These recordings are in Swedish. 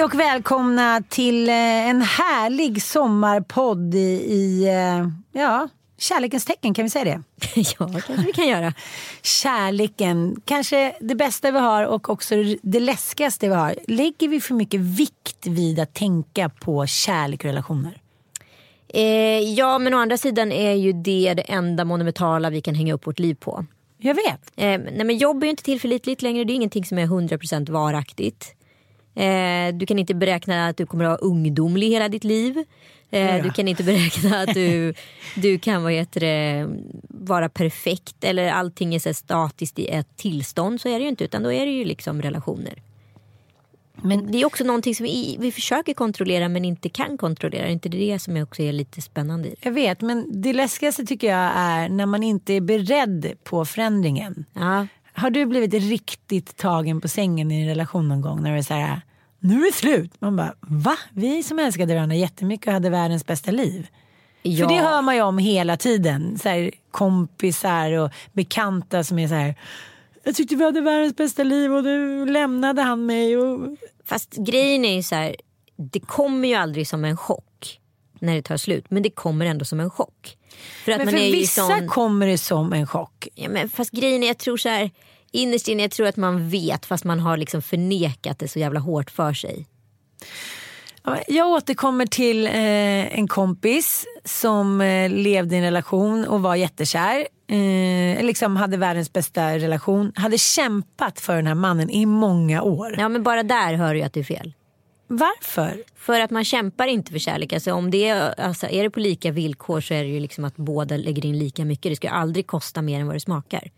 Hej och välkomna till eh, en härlig sommarpodd i, i eh, ja, kärlekens tecken, kan vi säga det? ja, kanske vi kan göra. Kärleken, kanske det bästa vi har och också det läskigaste vi har. Lägger vi för mycket vikt vid att tänka på kärlek och relationer? Eh, ja, men å andra sidan är ju det det enda monumentala vi kan hänga upp vårt liv på. Jag vet. Eh, nej, men jobb är ju inte tillförlitligt längre. Det är ingenting som är 100% varaktigt. Eh, du kan inte beräkna att du kommer att vara ungdomlig hela ditt liv. Eh, Ja. Du kan inte beräkna att du, du kan vad heter det, vara perfekt eller allting är så statiskt i ett tillstånd. Så är det ju inte utan då är det ju liksom relationer. Men det är också någonting som vi, vi försöker kontrollera men inte kan kontrollera. Är inte det det som också är lite spännande i det? Jag vet, men det läskigaste tycker jag är när man inte är beredd på förändringen. Ja. Har du blivit riktigt tagen på sängen i en relation någon gång när det är så här, nu är det slut. Man bara, va? Vi som älskade varandra jättemycket och hade världens bästa liv. Ja. För det hör man ju om hela tiden. Så här, kompisar och bekanta som är så här, jag tyckte vi hade världens bästa liv och nu lämnade han mig. Och... Fast grejen är ju så här, det kommer ju aldrig som en chock när det tar slut. Men det kommer ändå som en chock. För att Men man för är vissa sån... kommer det som en chock. ja, men fast grejen är, jag tror så här, innerst inne jag tror att man vet fast man har liksom förnekat det så jävla hårt för sig. Ja, Jag återkommer till eh, en kompis som eh, levde i en relation och var jättekär. Eh, liksom hade världens bästa relation. Hade kämpat för den här mannen i många år. Ja men bara där hör du ju att det är fel. Varför? För att man kämpar inte för kärlek. Alltså om det är, alltså är det på lika villkor så är det ju liksom att båda lägger in lika mycket. Det ska ju aldrig kosta mer än vad det smakar.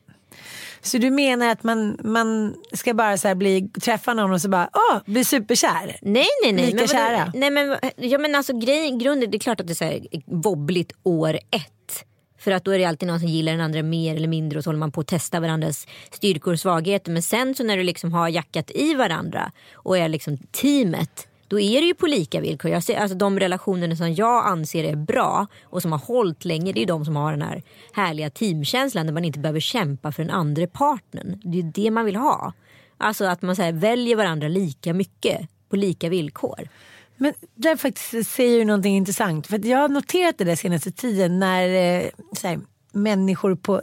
Så du menar att man, man ska bara så bli, träffa någon och så bara åh, bli superkär? Nej nej nej. Lika men kära? Nej men, ja, men alltså grejen, grunden, det är klart att det är så här wobbligt år ett. För att då är det alltid någon som gillar den andra mer eller mindre och så håller man på att testa varandras styrkor och svagheter. Men sen så när du liksom har jackat i varandra och är liksom teamet. Då är det ju på lika villkor. Jag ser, alltså de relationerna som jag anser är bra och som har hållit länge. Det är de som har den här härliga teamkänslan där man inte behöver kämpa för den andra partnern. Det är det man vill ha. Alltså att man så här, väljer varandra lika mycket på lika villkor. Men där faktiskt säger du någonting intressant. För jag har noterat det där senaste tiden när eh, så här, människor på,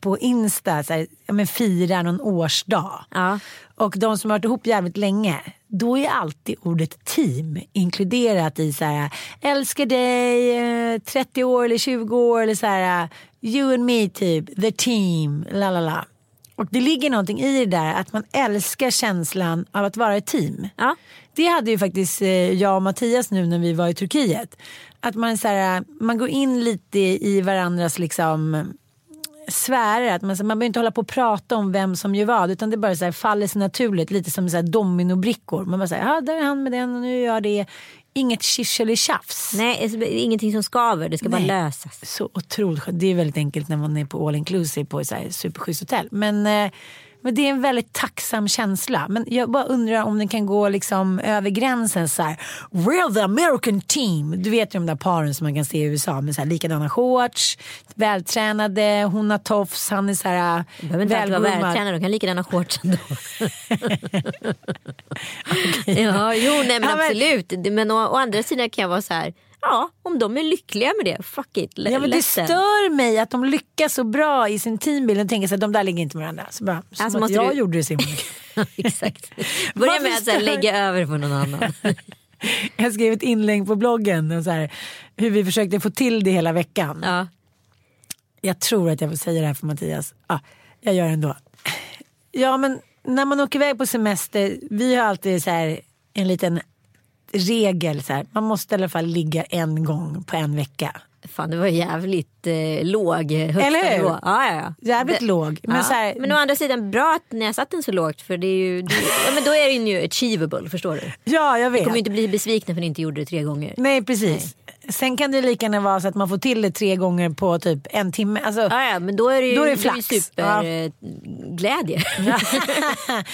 på Insta så här, ja, men firar någon årsdag. Ja. Och de som har varit ihop jävligt länge. Då är alltid ordet team inkluderat i så här älskar dig, eh, 30 år eller 20 år eller så här you and me typ, the team, la la la. Och det ligger någonting i det där att man älskar känslan av att vara ett team. Ja. Det hade ju faktiskt eh, jag och Mattias nu när vi var i Turkiet. Att man, så här, man går in lite i varandras liksom sfärer. Att man, man behöver inte hålla på och prata om vem som gör vad. Utan det bara så här, faller sig naturligt. Lite som så här, dominobrickor. Man bara säger, ja där är han med den och nu gör jag det. Inget tjafs. Nej, alltså, ingenting som skaver. Det ska bara Nej. lösas. Så otroligt skönt. Det är väldigt enkelt när man är på all inclusive på ett superschysst hotell. Men, eh, Men det är en väldigt tacksam känsla. Men jag bara undrar om den kan gå liksom över gränsen så här. We're the American team. Du vet ju de där paren som man kan se i USA med så här likadana shorts, vältränade, hon har tofs, han är så här De behöver inte alltid vara vältränade, de kan lika gärna shorts ändå. ja, jo, nej men absolut. Men å, å andra sidan kan jag vara så här, ja om de är lyckliga med det, fuck it. Ja, men det stör mig att de lyckas så bra i sin teambild och tänker så att de där ligger inte med varandra. Så bara, som Alltså, att måste jag du- gjorde det Simon. Exakt. Börja med att så här, lägga över på någon annan. jag skrev ett inlägg på bloggen och så här, hur vi försökte få till det hela veckan. ja. Jag tror att jag får säga det här för Mattias. Ja, jag gör det ändå. Ja men när man åker iväg på semester, vi har alltid så här en liten regel så här. Man måste i alla fall ligga en gång på en vecka. Fan det var jävligt eh, låg eh, Eller hur? Ja, ja, ja. Jävligt det, låg. Men, ja. så här, men å andra sidan bra att ni har satt den så lågt för det är ju, det, ja, men då är den ju achievable förstår du. ja jag vet. kommer ju inte bli besvikna för att ni inte gjorde det tre gånger. Nej precis. Sen kan det lika gärna vara så att man får till det tre gånger på typ en timme. Alltså, Ja, ja, men då är det ju, Då är det ju flax. super Ja. eh,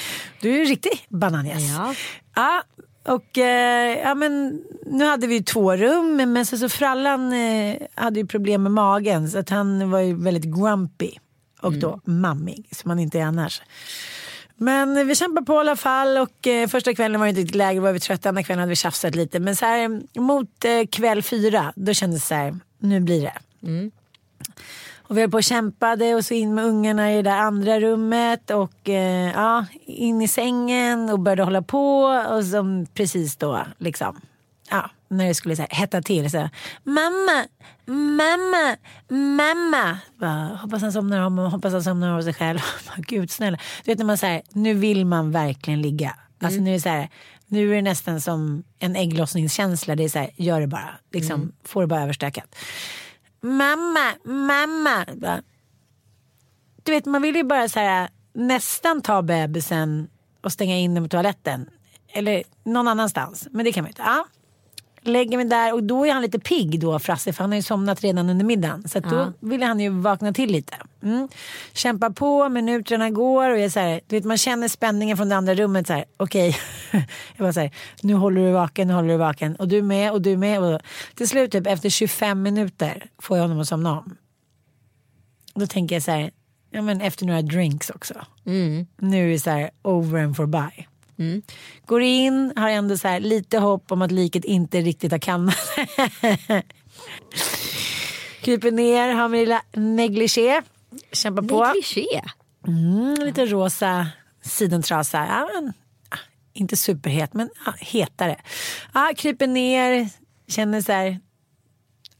du är ju riktig bananjas. Ja. Ja, och eh, ja, men nu hade vi ju två rum men så, så Frallan eh, hade ju problem med magen så att han var ju väldigt grumpy och då mammig som han inte är annars. Men vi kämpade på i alla fall och eh, första kvällen var det inte riktigt läge, var vi trötta, andra kvällen hade vi tjafsat lite. Men så här, mot eh, kväll fyra då kändes det så här, nu blir det. Och vi höll på och kämpade och så in med ungarna i det där andra rummet och eh, ja, in i sängen och började hålla på och som precis då liksom ja, när det skulle så här, hetta till så mamma, mamma, mamma. Bara, hoppas han somnar om hoppas han somnar av sig själv. Bara, Gud snälla. Du vet när man säger nu vill man verkligen ligga. Alltså nu är det så här, nu är det nästan som en ägglossningskänsla. Det är så här, gör det bara. Liksom, Få det bara överstökat. Mamma, mamma. Du vet man vill ju bara så här, nästan ta bebisen och stänga in den på toaletten. Eller någon annanstans. Men det kan man ju inte. Ja. Lägger mig där och då är han lite pigg då Frasse för han har ju somnat redan under middagen. Så då ville han ju vakna till lite. Mm. Kämpa på, minuterna går och jag är så här, du vet man känner spänningen från det andra rummet så här. Okej, jag bara så här, nu håller du vaken, nu håller du vaken och du med och du med och till slut typ efter 25 minuter får jag honom att somna om. Då tänker jag så här, ja men efter några drinks också. Nu är det så här over and for by. Går in, har ändå så här lite hopp om att liket inte riktigt har kallnat. Kryper ner, har min lilla negligé. Kämpar på. Negligé. Mm, lite rosa sidentrasa. Ja, men, ah, inte superhet, men ah, hetare. Ah, kryper ner, känner så här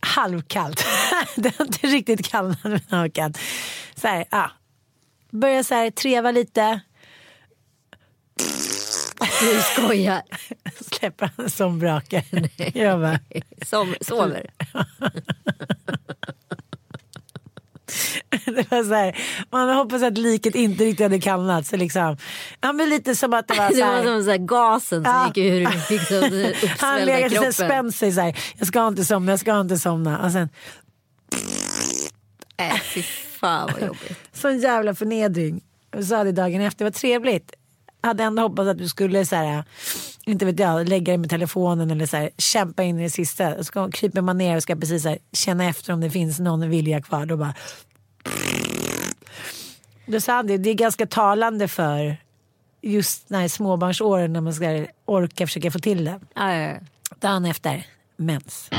halvkallt. det har inte riktigt kallnat men det har kallt. Så här, ah. Börjar så här treva lite. Du skojar. Släpper han som brakar. Jag bara, Som sover. det var så här, man hoppas att liket inte riktigt hade kallnat. Så liksom, ja, men lite som att det var så Det var här. som så här gasen som Ja. gick ur liksom, uppsvällda legat och spänt sig så här. Jag ska inte somna, jag ska inte somna. Och sen Äh, fy fan vad jobbigt. sån jävla förnedring. Och så hade dagen efter, vad trevligt. Hade ändå hoppats att du skulle så här, inte vet jag, lägga dig med telefonen eller så här, kämpa in i det sista. Så kryper man ner och ska precis här, känna efter om det finns någon vilja kvar. Då bara... Då sa han det, det är ganska talande för just när småbarnsåren när man ska orka försöka få till det. Ja, ja, ja. Dagen efter, mens.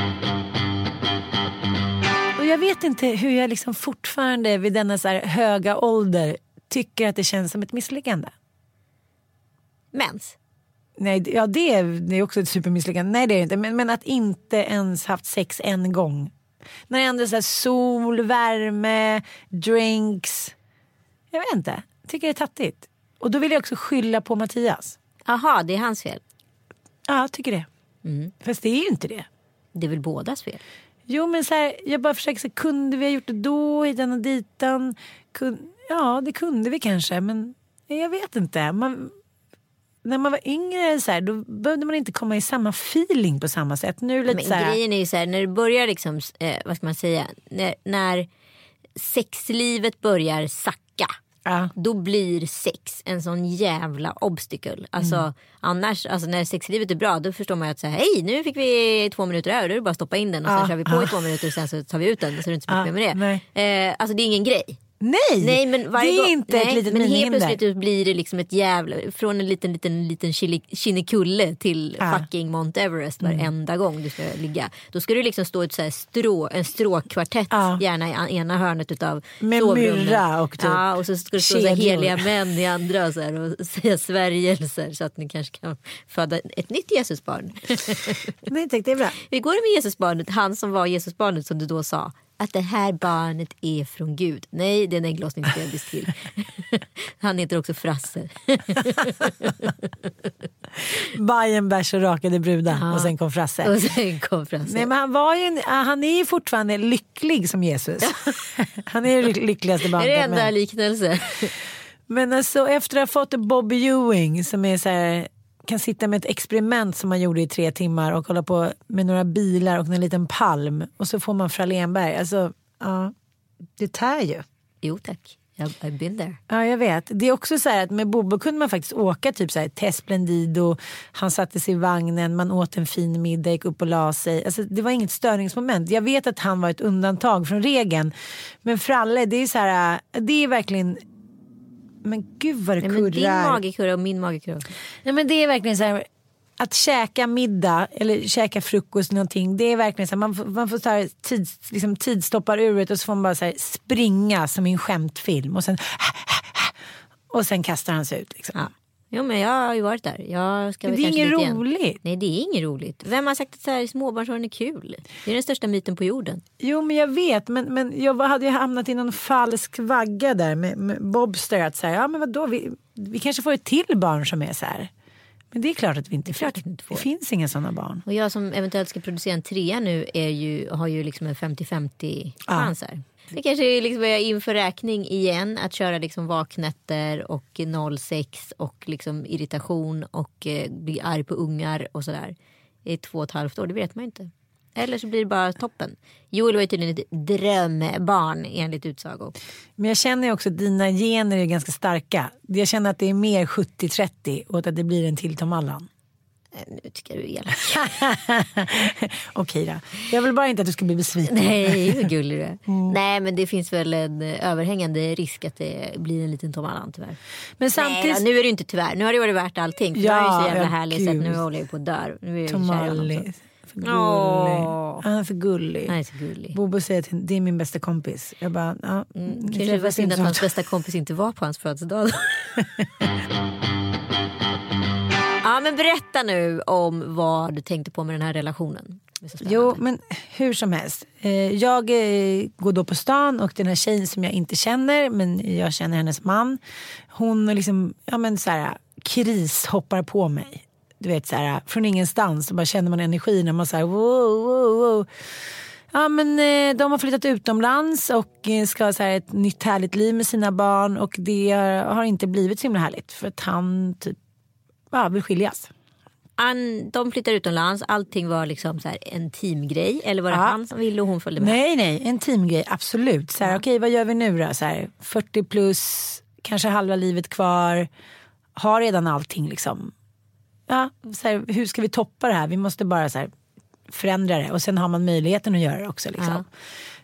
Och jag vet inte hur jag liksom fortfarande vid denna så höga ålder tycker att det känns som ett misslyckande. Mens. Nej, ja det är, det är också ett supermisslyckande. Nej det är det inte. Men, men att inte ens haft sex en gång. När det ändå är så sol, värme, drinks. Jag vet inte. Tycker det är tattigt. Och då vill jag också skylla på Mattias. Jaha, det är hans fel. Ja, jag tycker det. Fast det är ju inte det. Det är väl bådas fel. Jo men så här, jag bara försöker, så här, kunde vi ha gjort det då, hitan och ditan? Kun, ja det kunde vi kanske men jag vet inte. Man, när man var yngre så här, då behövde man inte komma i samma feeling på samma sätt. Nu lite Men så här, grejen är ju så här, när det börjar liksom, eh, vad ska man säga, när, när sexlivet börjar sacka. Ja. Då blir sex en sån jävla obstacle. Alltså, Mm. Annars, alltså när sexlivet är bra då förstår man ju att så här, hej nu fick vi två minuter över, då är det bara att stoppa in den och sen Ja. kör vi på i två minuter och sen så tar vi ut den så är det inte så mycket Ja, med det. Eh, alltså det är ingen grej. Nej, Nej men varje det är inte nej, ett litet Men helt plötsligt blir det liksom ett jävla, från en liten liten liten kinnekulle till Ja. fucking Mount Everest Mm. varenda gång du ska ligga. Då ska det liksom stå ett så här strå, en stråkkvartett Ja. gärna i ena hörnet utav Med sovrummet. myrra och typ Ja och så ska det stå så här heliga män i andra och, så här, och säga svärjelser så att ni kanske kan föda ett nytt Jesusbarn. Nej tack, det är bra. Hur går det med Jesusbarnet? Han som var Jesusbarnet som du då sa. Att det här barnet är från Gud. Nej, det är en ägglossningsbebis till. Han heter också Frasse. Bajen, bärs och rakade brudar och sen kom Frasse. Och sen kom Frasse. Nej men han var ju, en- han är ju fortfarande lycklig som Jesus. han är det lyckligaste är barnet. det enda men- liknelse? Men alltså efter att ha fått Bobby Ewing som är så här, kan sitta med ett experiment som man gjorde i tre timmar och hålla på med några bilar och en liten palm och så får man Frahlénberg. Alltså, ja, det tär ju. Jo tack, Jag- I've been there. Ja jag vet. Det är också så här att med Bobo kunde man faktiskt åka typ så här till Esplendido. Han satte sig i vagnen, man åt en fin middag, gick upp och la sig. Alltså, det var inget störningsmoment. Jag vet att han var ett undantag från regeln. Men Fralle, det är så här, det är verkligen men gud vad det Nej, men din kurrar. magekurra och min magekurra. Nej, men det är verkligen så här. Att käka middag eller käka frukost någonting. Det är verkligen så här, man får, man får så här tids, liksom, tidstoppar uret och så får man bara så här, springa som i en skämtfilm. Och sen, och sen kastar han sig ut. Liksom. Ja. Jo men jag har ju varit där. Jag ska Men det är inget dit igen. roligt. Nej det är inget roligt. Vem har sagt att så här, småbarnsåren är kul? Det är den största myten på jorden. Jo men jag vet men, men jag hade ju hamnat i någon falsk vagga där med, med Bobster. Att säga, ja men vadå vi, vi kanske får ett till barn som är så här. Men det är klart att vi inte, får. att vi inte får. Det finns inga sådana barn. Och jag som eventuellt ska producera en trea nu är ju, har ju liksom en 50-50 chans här. Det kanske är liksom är inför räkning igen att köra liksom vaknätter och 06 och liksom irritation och eh, bli arg på ungar och sådär. I två och ett halvt år, det vet man ju inte. Eller så blir det bara toppen. Joel var ju tydligen ett drömbarn enligt utsago. Men jag känner ju också att dina gener är ganska starka. Jag känner att det är mer 70-30 och att det blir en till Tom Allan. Eh, Nu tycker jag du är elak. Okej då. Jag vill bara inte att du ska bli besviken. Nej, hur gullig du är. Nej, men det finns väl en eh, överhängande risk att det blir en liten Tom Allan tyvärr. Men Nej, samtidigt, då, nu är det ju inte tyvärr. Nu har det varit värt allting. För Ja, ja, är så jävla ja, härlig så gud. nu håller jag på att dö. Nu är jag Tom. För gullig. Åh. Han är för gullig. Han är så gullig. Bobo säger att det är min bästa kompis. Jag bara, ja. Mm, kanske det var synd att hans bästa kompis inte var på hans födelsedag. men berätta nu om vad du tänkte på med den här relationen. Jo, men hur som helst. Eh, jag eh, går då på stan och den här tjejen som jag inte känner, men jag känner hennes man. Hon liksom, ja men så här, krishoppar på mig. Du vet så här, från ingenstans så bara känner man energin och man så här, wow, wow, wow. Ja men eh, de har flyttat utomlands och ska ha så här, ett nytt härligt liv med sina barn och det har inte blivit så himla härligt för att han typ ja, vill skiljas. Han, de flyttar utomlands, allting var liksom så här en teamgrej. Eller var det Ja. han som ville och hon följde med? Nej, nej, en teamgrej, absolut. Så här, Okej, vad gör vi nu då? Så här, 40 plus, kanske halva livet kvar, har redan allting liksom. Ja, så här, hur ska vi toppa det här? Vi måste bara så här, förändra det och sen har man möjligheten att göra det också. Liksom. Ja.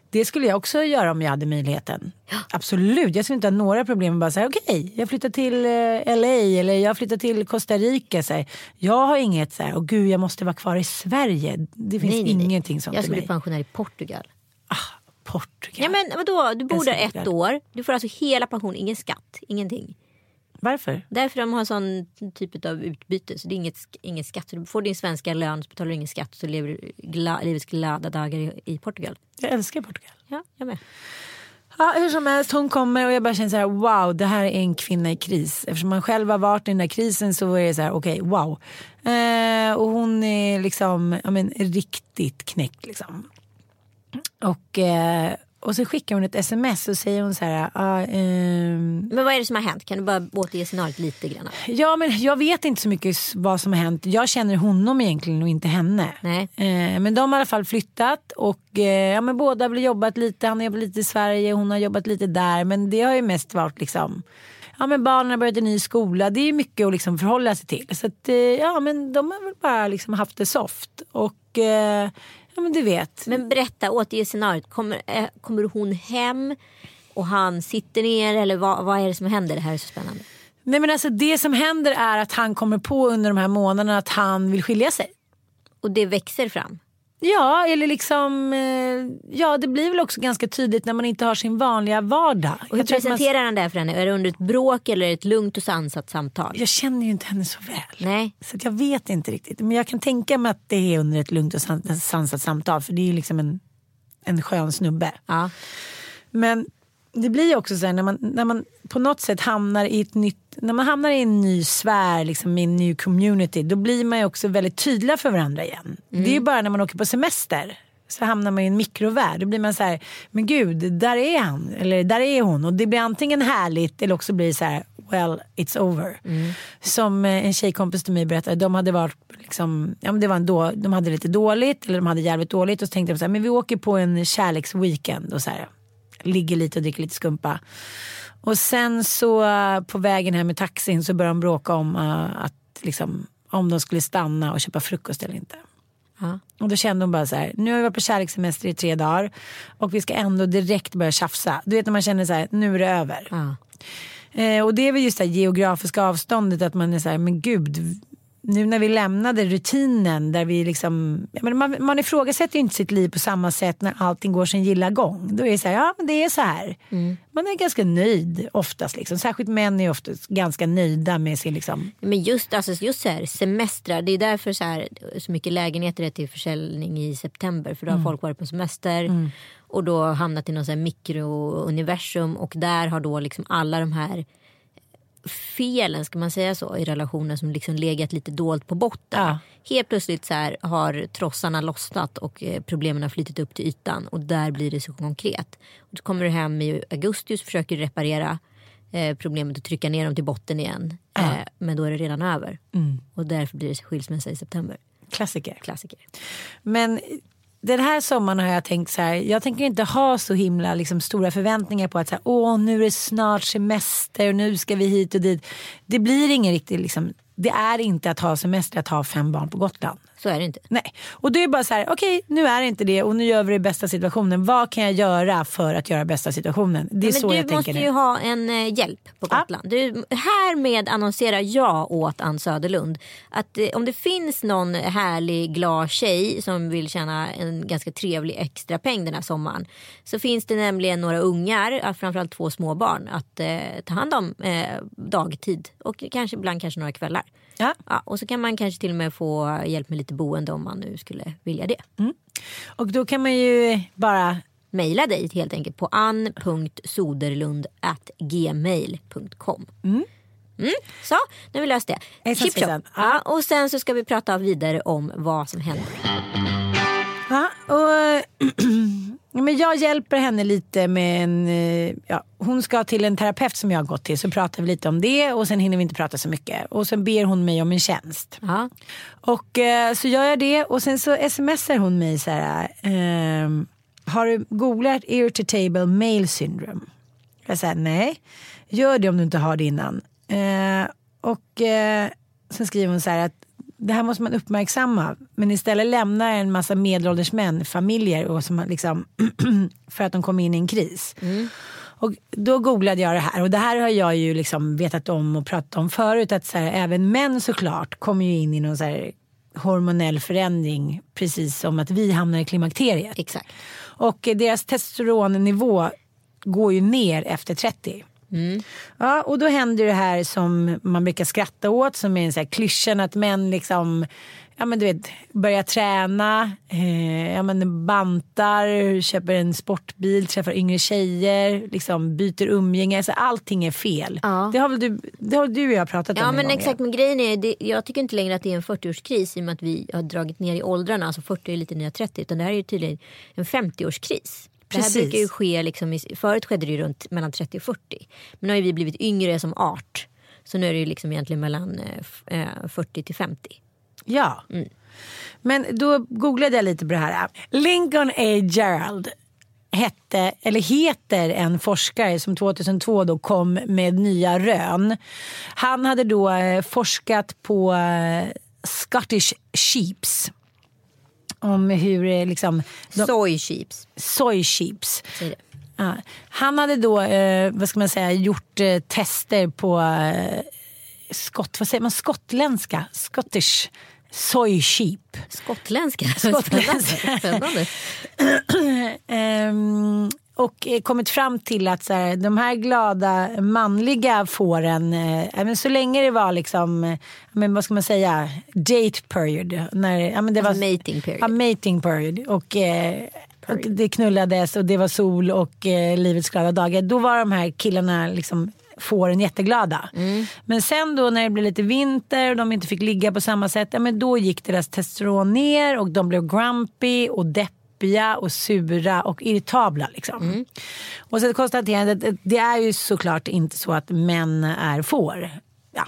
Det skulle jag också göra om jag hade möjligheten. Absolut, jag skulle inte ha några problem med bara säga okej, jag flyttar till eh, LA eller jag flyttar till Costa Rica. Så här. Jag har inget så här, och gud jag måste vara kvar i Sverige. Det finns Nej, nej, nej. ingenting sånt Jag skulle bli pensionär i Portugal. Portugal. Ja, men vadå? Du bor där ett år. Du får alltså hela pension, ingen skatt, ingenting. Varför? Därför de har sån typ av utbyte. Så det är inget, ingen skatt. Du får din svenska lön så betalar du ingen skatt. Så lever du gla, livets glada dagar i, i Portugal. Jag älskar Portugal. Ja, jag med. Ja, hur som helst, hon kommer och jag bara känner så här, wow, det här är en kvinna i kris. Eftersom man själv har varit i den där krisen så är det så här, okej, wow. Eh, och hon är liksom, ja men riktigt knäckt liksom. Och, eh, Och så skickar hon ett sms och säger hon så här. ah, ehm, Men vad är det som har hänt? Kan du bara återge scenariot lite grann? Ja men jag vet inte så mycket vad som har hänt. Jag känner honom egentligen och inte henne. Nej. Eh, men de har i alla fall flyttat och eh, ja, men båda har jobbat lite. Han har jobbat lite i Sverige, hon har jobbat lite där. Men det har ju mest varit liksom Ja men barnen har börjat en ny skola. Det är mycket att liksom förhålla sig till. Så att, eh, ja men de har väl bara liksom haft det soft. Och eh, ja men du vet. Men berätta, återge scenariot. Kommer, eh, kommer hon hem och han sitter ner eller vad, vad är det som händer? Det här är så spännande. Nej men alltså det som händer är att han kommer på under de här månaderna att han vill skilja sig. Och det växer fram. Ja, eller liksom, eh, ja det blir väl också ganska tydligt när man inte har sin vanliga vardag. Och hur att man- presenterar han det för henne? Är det under ett bråk eller ett lugnt och sansat samtal? Jag känner ju inte henne så väl. Nej. Så jag vet inte riktigt. Men jag kan tänka mig att det är under ett lugnt och san- sansat samtal. För det är ju liksom en, en skön snubbe. Ja. Men det blir också så här när man, när man på något sätt hamnar i ett nytt, när man hamnar i en ny sfär, liksom i en ny community, då blir man ju också väldigt tydliga för varandra igen. Det är ju bara när man åker på semester. Så hamnar man i en mikrovärld. Då blir man så här, men gud, där är han. Eller där är hon. Och det blir antingen härligt eller också blir det så här, well, it's over. Som eh, en tjejkompis till mig berättade, de hade varit liksom, ja, men det var en då, de hade lite dåligt eller de hade jävligt dåligt och så tänkte de så här, men vi åker på en kärleksweekend och så här, ligger lite och dricker lite skumpa. Och sen så på vägen hem med taxin så började de bråka om eh, att liksom, om de skulle stanna och köpa frukost eller inte. Ja. Och då kände hon bara så här, nu har vi varit på kärlekssemester i tre dagar och vi ska ändå direkt börja tjafsa. Du vet när man känner så här, nu är det över. Ja. Eh, och det är väl just det geografiska avståndet att man är så här, men gud, nu när vi lämnade rutinen där vi liksom, man, man ifrågasätter ju inte sitt liv på samma sätt när allting går sin gilla gång. Då är det så här, ja men det är så här. Man är ganska nöjd oftast liksom. Särskilt män är oftast ganska nöjda med sin liksom, Men just, alltså, just så här, semestrar, det är därför så, här, så mycket lägenheter är till försäljning i september. För då har folk varit på semester och då hamnat i någon så här mikrouniversum och där har då liksom alla de här felen, ska man säga så, i relationen som liksom legat lite dolt på botten. Ja. Helt plötsligt så här har trossarna lossnat och eh, problemen har flyttat upp till ytan och där blir det så konkret. Och så kommer du hem i augusti och försöker reparera eh, problemet och trycka ner dem till botten igen. Eh, men då är det redan över. Och därför blir det skilsmässa i september. klassiker. Klassiker. Men den här sommaren har jag tänkt så här, jag tänker inte ha så himla liksom, stora förväntningar på att så här, åh nu är det snart semester och nu ska vi hit och dit. Det blir ingen riktig, liksom, det är inte att ha semester att ha fem barn på Gotland. Så är det inte. Nej, och det är bara så här, okej nu är det inte det och nu gör vi det bästa situationen. Vad kan jag göra för att göra bästa situationen? Det är Men så du jag måste tänker ju nu. ha en eh, hjälp på Ja. Gotland. Du, härmed annonserar jag åt Ann Söderlund att eh, om det finns någon härlig glad tjej som vill tjäna en ganska trevlig extra peng den här sommaren så finns det nämligen några ungar, ja, framförallt två småbarn att eh, ta hand om eh, dagtid och kanske ibland kanske några kvällar. Ja. Ja, och så kan man kanske till och med få hjälp med lite boende om man nu skulle vilja det. Och då kan man ju bara Maila dig helt enkelt på ann.soderlund.gmail.com. Mm. Så, nu har vi löst det. Chip svejsan. Ja, och sen så ska vi prata vidare om vad som händer. Ja, och, ja, men jag hjälper henne lite med en... eh, Ja, hon ska till en terapeut som jag har gått till så pratar vi lite om det och sen hinner vi inte prata så mycket. Och sen ber hon mig om en tjänst. Ja. Och eh, så gör jag det och sen så smsar hon mig så här. ehm, har du googlat irritable male syndrome? Jag säger nej. Gör det om du inte har det innan. Eh, och eh, sen skriver hon så här att det här måste man uppmärksamma. Men istället lämnar en massa medelålders män familjer och som liksom för att de kommer in i en kris. Och då googlade jag det här och det här har jag ju liksom vetat om och pratat om förut att så här, även män såklart kommer ju in i någon så hormonell förändring precis som att vi hamnar i klimakteriet. Exakt. Och deras testosteronnivå går ju ner efter 30. Ja, och då händer det här som man brukar skratta åt som är en sån här klyschan att män liksom Ja men du vet, börjar träna, eh, ja, men bantar, köper en sportbil, träffar yngre tjejer, liksom byter umgänge. Alltså, allting är fel. Ja. Det har väl du, det har du och jag pratat Ja om men en gång, exakt, men grejen är, det, jag tycker inte längre att det är en 40-årskris i och med att vi har dragit ner i åldrarna. Alltså 40 är lite nya 30 utan det här är tydligen en 50-årskris. Det här Precis. brukar ju ske, liksom, förut skedde det ju runt mellan 30 och 40. Men nu har ju vi blivit yngre som art. Så nu är det ju liksom egentligen mellan eh, f- eh, 40 till 50. Ja. Men då googlade jag lite på det här. Lincoln A. Gerald hette, eller heter en forskare som 2002 då kom med nya rön. Han hade då eh, forskat på eh, Scottish Sheeps. Om hur eh, liksom... De, Soy sheeps. soy det. Ja. Han hade då, eh, vad ska man säga, gjort eh, tester på eh, skott, vad säger man, skottländska, Scottish soy sheep. Skottländska. Skottländska. Spännande. Ehm, och eh, kommit fram till att så här, de här glada manliga fåren, eh, men så länge det var liksom, eh, men vad ska man säga, date period. När, ja, men det var, Alltså mating period. Ja, mating period. Och, eh, och det knullades och det var sol och eh, livets glada dagar. Då var de här killarna liksom fåren jätteglada. Men sen då när det blev lite vinter och de inte fick ligga på samma sätt, ja, men då gick deras testosteron ner och de blev grumpy och deppiga och sura och irritabla. Liksom. Och så konstaterade jag att det är ju såklart inte så att män är får. Ja,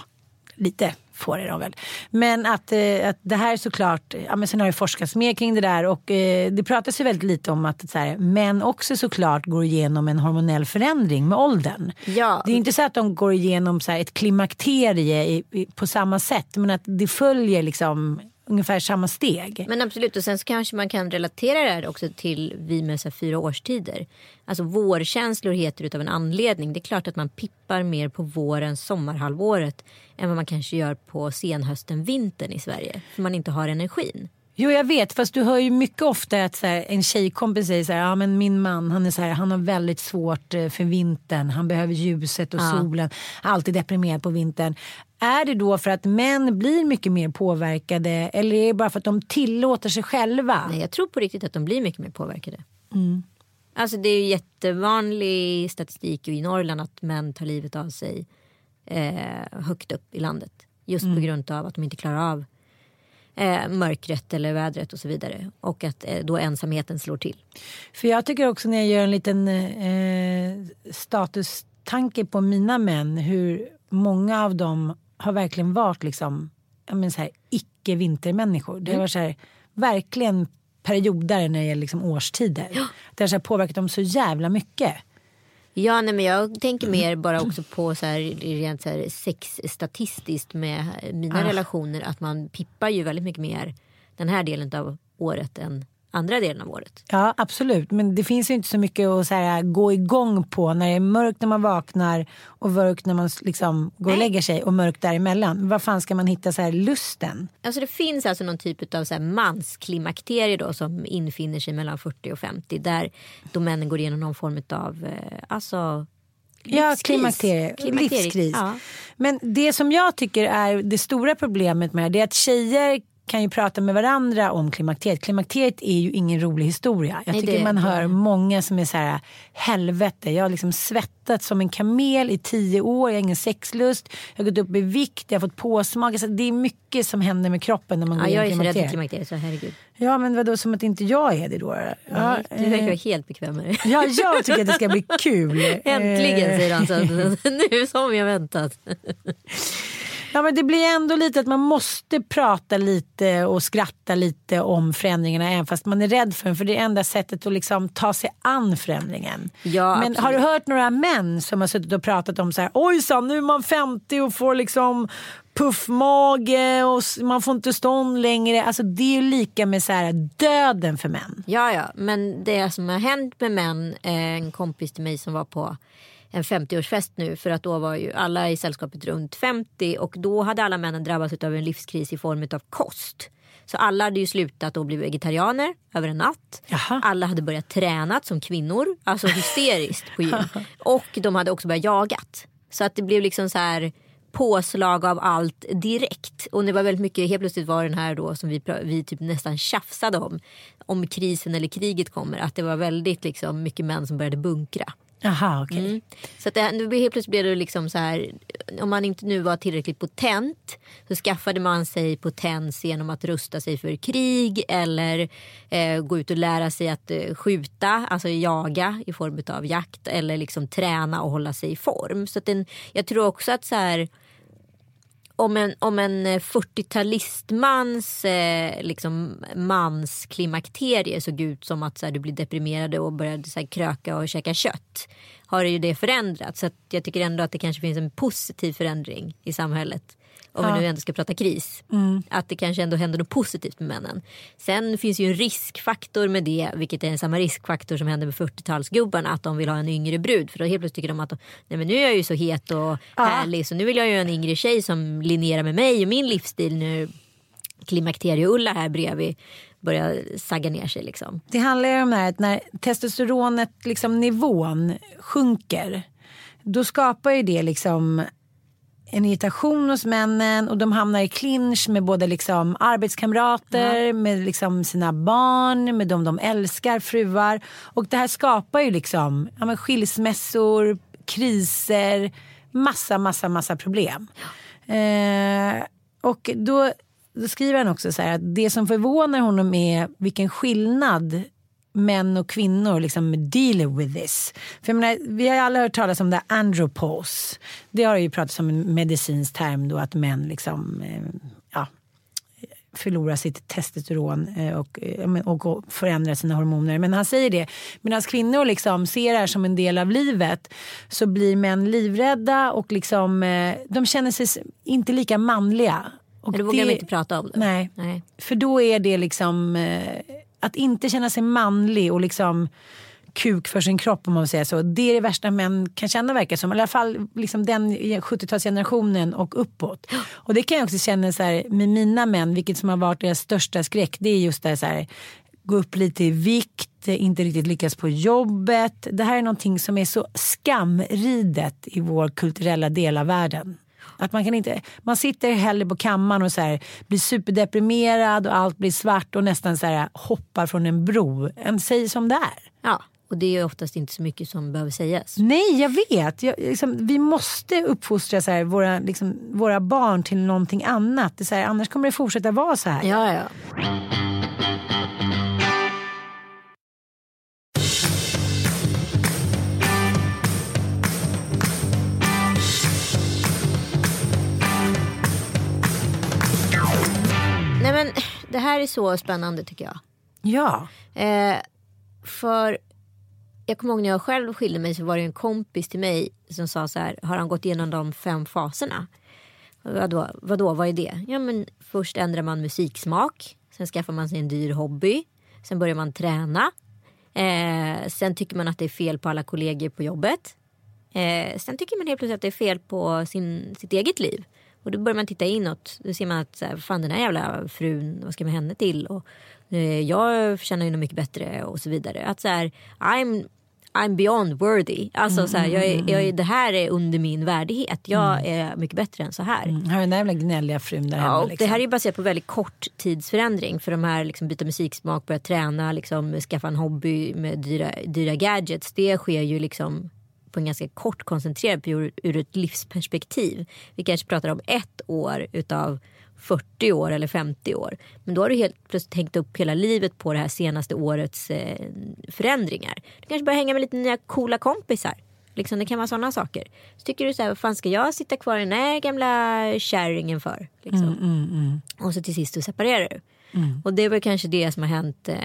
lite får är de väl. Men att, eh, att det här är såklart, ja men sen har det forskats mer kring det där och eh, det pratas ju väldigt lite om att så här, män också såklart går igenom en hormonell förändring med åldern. Ja. Det är inte så att de går igenom så här, ett klimakterie i, i, på samma sätt men att det följer liksom ungefär samma steg. Men absolut, och sen så kanske man kan relatera det här också till vi med så här fyra årstider. Alltså vårkänslor heter det av en anledning. Det är klart att man pippar mer på våren, sommarhalvåret än vad man kanske gör på senhösten, vintern i Sverige. För man inte har energin. Jo jag vet fast du hör ju mycket ofta att här, en tjejkompis säger så här, ja men min man han är så här, han har väldigt svårt eh, för vintern, han behöver ljuset och solen, alltid deprimerad på vintern. Är det då för att män blir mycket mer påverkade eller är det bara för att de tillåter sig själva? Nej, jag tror på riktigt att de blir mycket mer påverkade. Alltså det är ju jättevanlig statistik i Norrland att män tar livet av sig eh, högt upp i landet. Just på grund av att de inte klarar av eh, mörkret eller vädret och så vidare. Och att eh, då ensamheten slår till. För jag tycker också när jag gör en liten eh, statustanke på mina män hur många av dem har verkligen varit liksom, ja, men så här, icke vintermänniskor. Det har varit så här, verkligen perioder när det gäller liksom årstider. Det har så påverkat dem så jävla mycket. Ja, nej, men jag tänker mer bara också på så här, rent så här, sexstatistiskt med mina relationer. Att man pippar ju väldigt mycket mer den här delen av året än andra delen av året. Ja absolut men det finns ju inte så mycket att så här, gå igång på när det är mörkt när man vaknar och mörkt när man liksom går och lägger sig och mörkt däremellan. Vad fan ska man hitta så här lusten? Alltså det finns alltså någon typ av så här mansklimakterie då som infinner sig mellan 40 och 50 där då männen går igenom någon form av eh, alltså Ja, livskris. klimakterie. Klimakterie, Livskris. ja. Men det som jag tycker är det stora problemet med det, det är att tjejer kan ju prata med varandra om klimakteriet. Klimakteriet är ju ingen rolig historia. Jag tycker man hör många som är så här, helvete, jag har liksom svettats som en kamel i tio år, jag har ingen sexlust, jag har gått upp i vikt, jag har fått påsmak. Alltså, det är mycket som händer med kroppen när man Ja, går jag är så rädd för klimakteriet. klimakteriet så herregud. Ja men vadå som att inte jag är det då? Ja, du verkar eh, vara helt bekväm med det. ja jag tycker att det ska bli kul. Äntligen Eh, säger han så. nu som jag väntat. Ja men det blir ändå lite att man måste prata lite och skratta lite om förändringarna även fast man är rädd för den. För det är enda sättet att liksom ta sig an förändringen. Ja, men har du hört några män som har suttit och pratat om så här ojsan nu är man 50 och får liksom puffmage och man får inte stånd längre. Alltså det är ju lika med så här döden för män. Ja, ja, men det som har hänt med män, eh, en kompis till mig som var på en 50-årsfest nu för att då var ju alla i sällskapet runt 50 och då hade alla männen drabbats av en livskris i form av kost. Så alla hade ju slutat och blivit vegetarianer över en natt. Jaha. Alla hade börjat träna som kvinnor, alltså hysteriskt på gym. Och de hade också börjat jagat. Så att det blev liksom så här påslag av allt direkt. Och det var väldigt mycket, helt plötsligt var den här då som vi, vi typ nästan tjafsade om. Om krisen eller kriget kommer. Att det var väldigt liksom mycket män som började bunkra. Jaha, okej. Mm. Så att det, nu helt plötsligt blev det liksom så här. Om man inte nu var tillräckligt potent så skaffade man sig potens genom att rusta sig för krig eller eh, gå ut och lära sig att eh, skjuta, alltså jaga i form av jakt eller liksom träna och hålla sig i form. Så att den, jag tror också att så här om en, om en eh, 40-talistmans eh, liksom, mansklimakterie såg ut som att så här, du blir deprimerad och började så här, kröka och käka kött har ju det förändrats. Så att jag tycker ändå att det kanske finns en positiv förändring i samhället. Om vi nu ändå ska prata kris. Att det kanske ändå händer något positivt med männen. Sen finns ju en riskfaktor med det. Vilket är samma riskfaktor som händer med 40-talsgubbarna. Att de vill ha en yngre brud. För då helt plötsligt tycker de att Nej, men nu är jag ju så het och härlig. Så nu vill jag ju en yngre tjej som linjerar med mig och min livsstil. Nu klimakterie-Ulla här bredvid börjar sagga ner sig liksom. Det handlar ju om det här att när testosteronet, liksom nivån sjunker. Då skapar ju det liksom en irritation hos männen och de hamnar i clinch med både liksom arbetskamrater, med liksom sina barn, med dem de älskar, fruar. Och det här skapar ju liksom ja, men skilsmässor, kriser, massa, massa, massa problem. Eh, och då, då skriver han också så här att det som förvånar honom är vilken skillnad män och kvinnor liksom dealer with this. För menar, vi har alla hört talas om det andropause. Det har ju pratats om en medicinsk term då att män liksom eh, ja, förlorar sitt testosteron eh, och, eh, och förändrar sina hormoner. Men han säger det, medan kvinnor liksom ser det här som en del av livet så blir män livrädda och liksom, de känner sig inte lika manliga. Och då vågar det- de inte prata om det. Nej. Nej. För då är det liksom att inte känna sig manlig och liksom kuk för sin kropp om man säger så. Det är det värsta män kan känna verkar som. I alla fall liksom den 70-talsgenerationen och uppåt. Och det kan jag också känna så här, med mina män, vilket som har varit deras största skräck. Det är just det så här gå upp lite i vikt, inte riktigt lyckas på jobbet. Det här är någonting som är så skamridet i vår kulturella del av världen. Att man, kan inte, man sitter hellre på kammaren och så här, blir superdeprimerad och allt blir svart och nästan så här, hoppar från en bro. än säg som det är. Ja, och det är oftast inte så mycket som behöver sägas. Nej, jag vet. Jag, liksom, vi måste uppfostra så här, våra, liksom, våra barn till någonting annat. Det är så här, annars kommer det fortsätta vara så här. Ja, ja. Nej men det här är så spännande tycker jag. Ja. Eh, för jag kommer ihåg när jag själv skilde mig så var det en kompis till mig som sa så här, har han gått igenom de fem faserna? Vadå, vadå, vad är det? Ja men först ändrar man musiksmak, sen skaffar man sig en dyr hobby, sen börjar man träna, eh, sen tycker man att det är fel på alla kollegor på jobbet. Eh, sen tycker man helt plötsligt att det är fel på sin, sitt eget liv. Och då börjar man titta inåt. Då ser man att så här, fan den här jävla frun, vad ska man henne till? Och, eh, jag förtjänar ju något mycket bättre och så vidare. Att så här, I'm, I'm beyond worthy. Alltså så här, jag är, jag är, det här är under min värdighet. Jag är mycket bättre än så här. Har den där jävla gnälliga frun där hemma. Ja, och liksom. Det här är ju baserat på väldigt kort tidsförändring. För de här liksom byta musiksmak, börja träna, liksom, skaffa en hobby med dyra, dyra gadgets. Det sker ju liksom på en ganska kort koncentrerad period ur ett livsperspektiv. Vi kanske pratar om ett år utav 40 år eller 50 år. Men då har du helt plötsligt hängt upp hela livet på det här senaste årets eh, förändringar. Du kanske börjar hänga med lite nya coola kompisar. Liksom, det kan vara sådana saker. Så tycker du så här, vad fan ska jag sitta kvar i den här gamla kärringen för? Liksom. Och så till sist så separerar du. Och det väl kanske det som har hänt eh,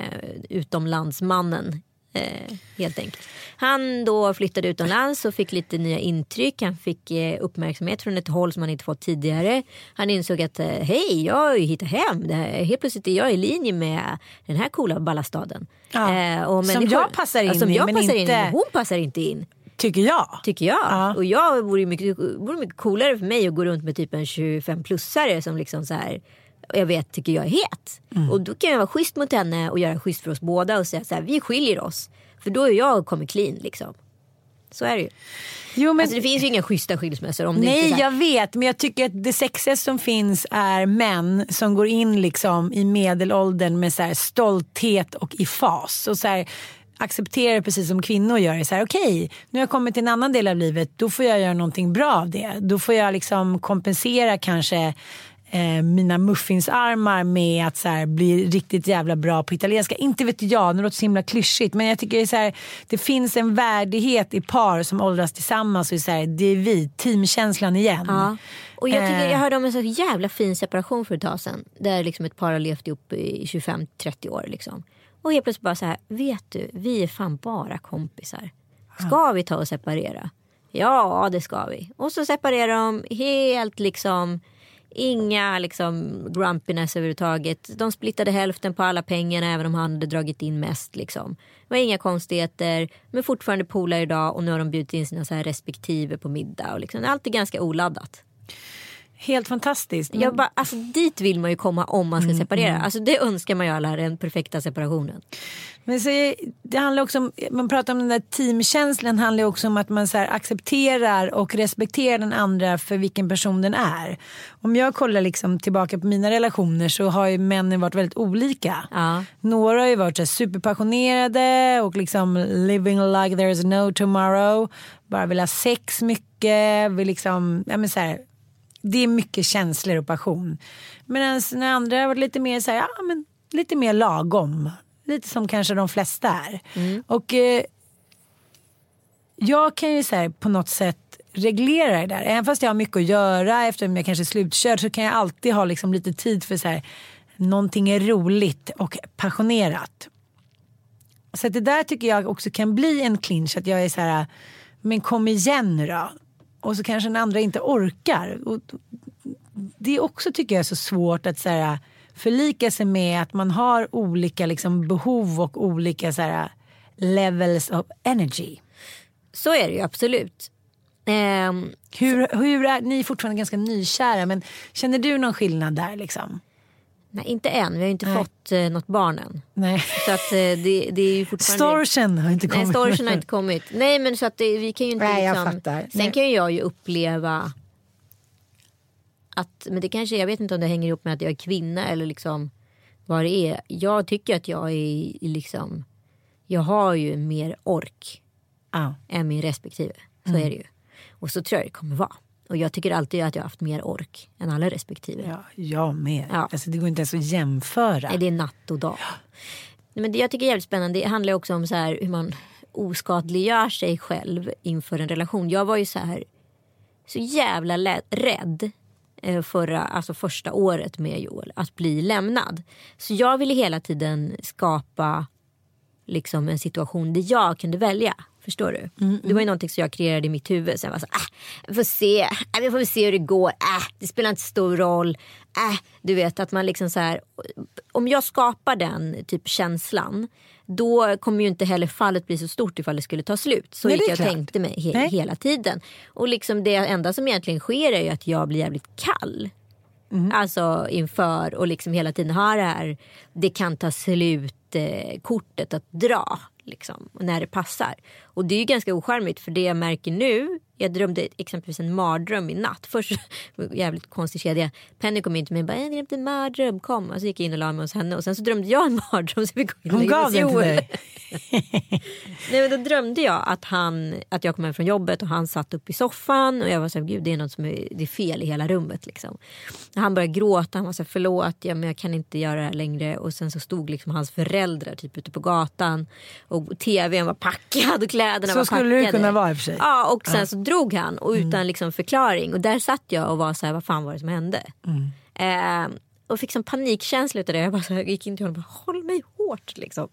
utomlandsmannen. Eh, helt enkelt. Han då flyttade utomlands och fick lite nya intryck. Han fick eh, uppmärksamhet från ett håll som han inte fått tidigare. Han insåg att eh, hej, jag har ju hittat hem. Det här, helt plötsligt är jag i linje med den här coola ballastaden. Ja, och som jag passar in ja, som i, jag men passar in inte- i, men hon passar inte in. Tycker jag. Tycker jag. Ja. Och jag vore mycket, vore mycket coolare för mig att gå runt med typ en 25-plussare som liksom så här jag vet tycker jag är het. Mm. Och då kan jag vara schysst mot henne och göra schysst för oss båda och säga så här, vi skiljer oss. För då är jag kommit clean liksom. Så är det ju. Jo, men... Alltså det finns ju inga schyssta skilsmässor om Nej, här, jag vet. Men jag tycker att det sexigaste som finns är män som går in liksom i medelåldern med så stolthet och i fas. Och så här, accepterar precis som kvinnor gör. Så här, okej, nu har jag kommit till en annan del av livet. Då får jag göra någonting bra av det. Då får jag liksom kompensera kanske eh, mina muffinsarmar med att så här, bli riktigt jävla bra på italienska. Inte vet jag, det låter så himla klyschigt. Men jag tycker så här, det finns en värdighet i par som åldras tillsammans. Och så här, det är vi, teamkänslan igen. Ja. Och jag, tycker, Eh. jag hörde om en så jävla fin separation för ett tag sedan. Där liksom ett par har levt ihop i 25-30 år. Liksom. Och helt plötsligt bara så här, vet du, vi är fan bara kompisar. Ska vi ta och separera? Ja, det ska vi. Och så separerar de helt liksom Inga liksom grumpiness överhuvudtaget. De splittade hälften på alla pengarna även om han hade dragit in mest. Liksom. Det var inga konstigheter. Men fortfarande polare idag och nu har de bjudit in sina så här respektive på middag. Och liksom, allt är ganska oladdat. Helt fantastiskt. Jag bara, alltså, dit vill man ju komma om man ska separera. Alltså, det önskar man ju alla den perfekta separationen. Men så, det handlar också om, man pratar om den där teamkänslan handlar också om att man så här accepterar och respekterar den andra för vilken person den är. Om jag kollar liksom tillbaka på mina relationer så har ju männen varit väldigt olika. Ja. Några har ju varit så här superpassionerade och liksom living like there is no tomorrow. Bara vill ha sex mycket, vill liksom, ja men så här, det är mycket känslor och passion. Medan när andra har varit lite mer så här, ja men lite mer lagom. Lite som kanske de flesta är. Och eh, jag kan ju så här, på något sätt reglera det där. Även fast jag har mycket att göra eftersom jag kanske är slutkörd så kan jag alltid ha liksom lite tid för så här, någonting är roligt och passionerat. Så det där tycker jag också kan bli en clinch. Att jag är så här, men kom igen nu då. Och så kanske den andra inte orkar. Och det är också tycker jag är så svårt att så här, förlika sig med att man har olika liksom, behov och olika så här, levels of energy. Så är det ju absolut. Ehm, Hur, hur är, ni är fortfarande ganska nykära men känner du någon skillnad där liksom? Nej, inte än. Vi har ju inte Nej. fått eh, något barn än. Nej. Så att, eh, det, det är ju fortfarande... Storchen har inte Nej, kommit. storchen har inte kommit. Nej, men så att det, vi kan ju inte Nej, jag liksom... Sen Nej. kan ju jag ju uppleva att, men det kanske, jag vet inte om det hänger ihop med att jag är kvinna eller liksom vad det är. Jag tycker att jag är liksom, jag har ju mer ork Ja. än min respektive. Så Mm. är det ju. Och så tror jag det kommer vara. Och jag tycker alltid att jag har haft mer ork än alla respektive. Ja, jag med. Ja. Alltså, det går inte ens att jämföra. Nej, det är natt och dag. Nej, Men det jag tycker är jävligt spännande det handlar också om så här, hur man oskadliggör sig själv inför en relation. Jag var ju så här så jävla rädd eh, förra, alltså första året med Joel att bli lämnad. Så jag ville hela tiden skapa liksom en situation där jag kunde välja. Förstår du? Det var ju någonting som jag kreerade i mitt huvud. Jag var så, äh, vi får se, äh, vi får se hur det går. Äh, det spelar inte stor roll. Äh, du vet att man liksom så här. Om jag skapar den typ känslan. Då kommer ju inte heller fallet bli så stort ifall det skulle ta slut. Så Nej, gick jag klart. tänkte mig he- Nej. hela tiden. Och liksom det enda som egentligen sker är ju att jag blir jävligt kall. Alltså inför och liksom hela tiden ha det här. Det kan ta slut eh, kortet att dra. Liksom, när det passar. Och det är ju ganska ocharmigt för det jag märker nu. Jag drömde exempelvis en mardröm i natt. Först jävligt konstig kedja. Penny kom in till mig och bara jag drömde en mardröm kom. Och så gick jag in och la mig hos henne. Och sen så drömde jag en mardröm. Så vi gå in Hon gav den till dig. Nej, men då drömde jag att, han, att jag kom hem från jobbet och han satt upp i soffan och jag var så här, gud det är något som är, det är fel i hela rummet. Liksom. Han började gråta, han var så här, förlåt, ja, men jag kan inte göra det här längre. Och sen så stod liksom hans föräldrar typ ute på gatan och tvn var packad och kläderna Så var skulle det packade. kunna vara i och för sig. Ja, och sen så drog han och utan liksom förklaring. Och där satt jag och var så här, vad fan var det som hände? Mm. Eh, och fick som panikkänsla utav det. Jag bara så här, gick in till honom och bara, håll mig hårt liksom.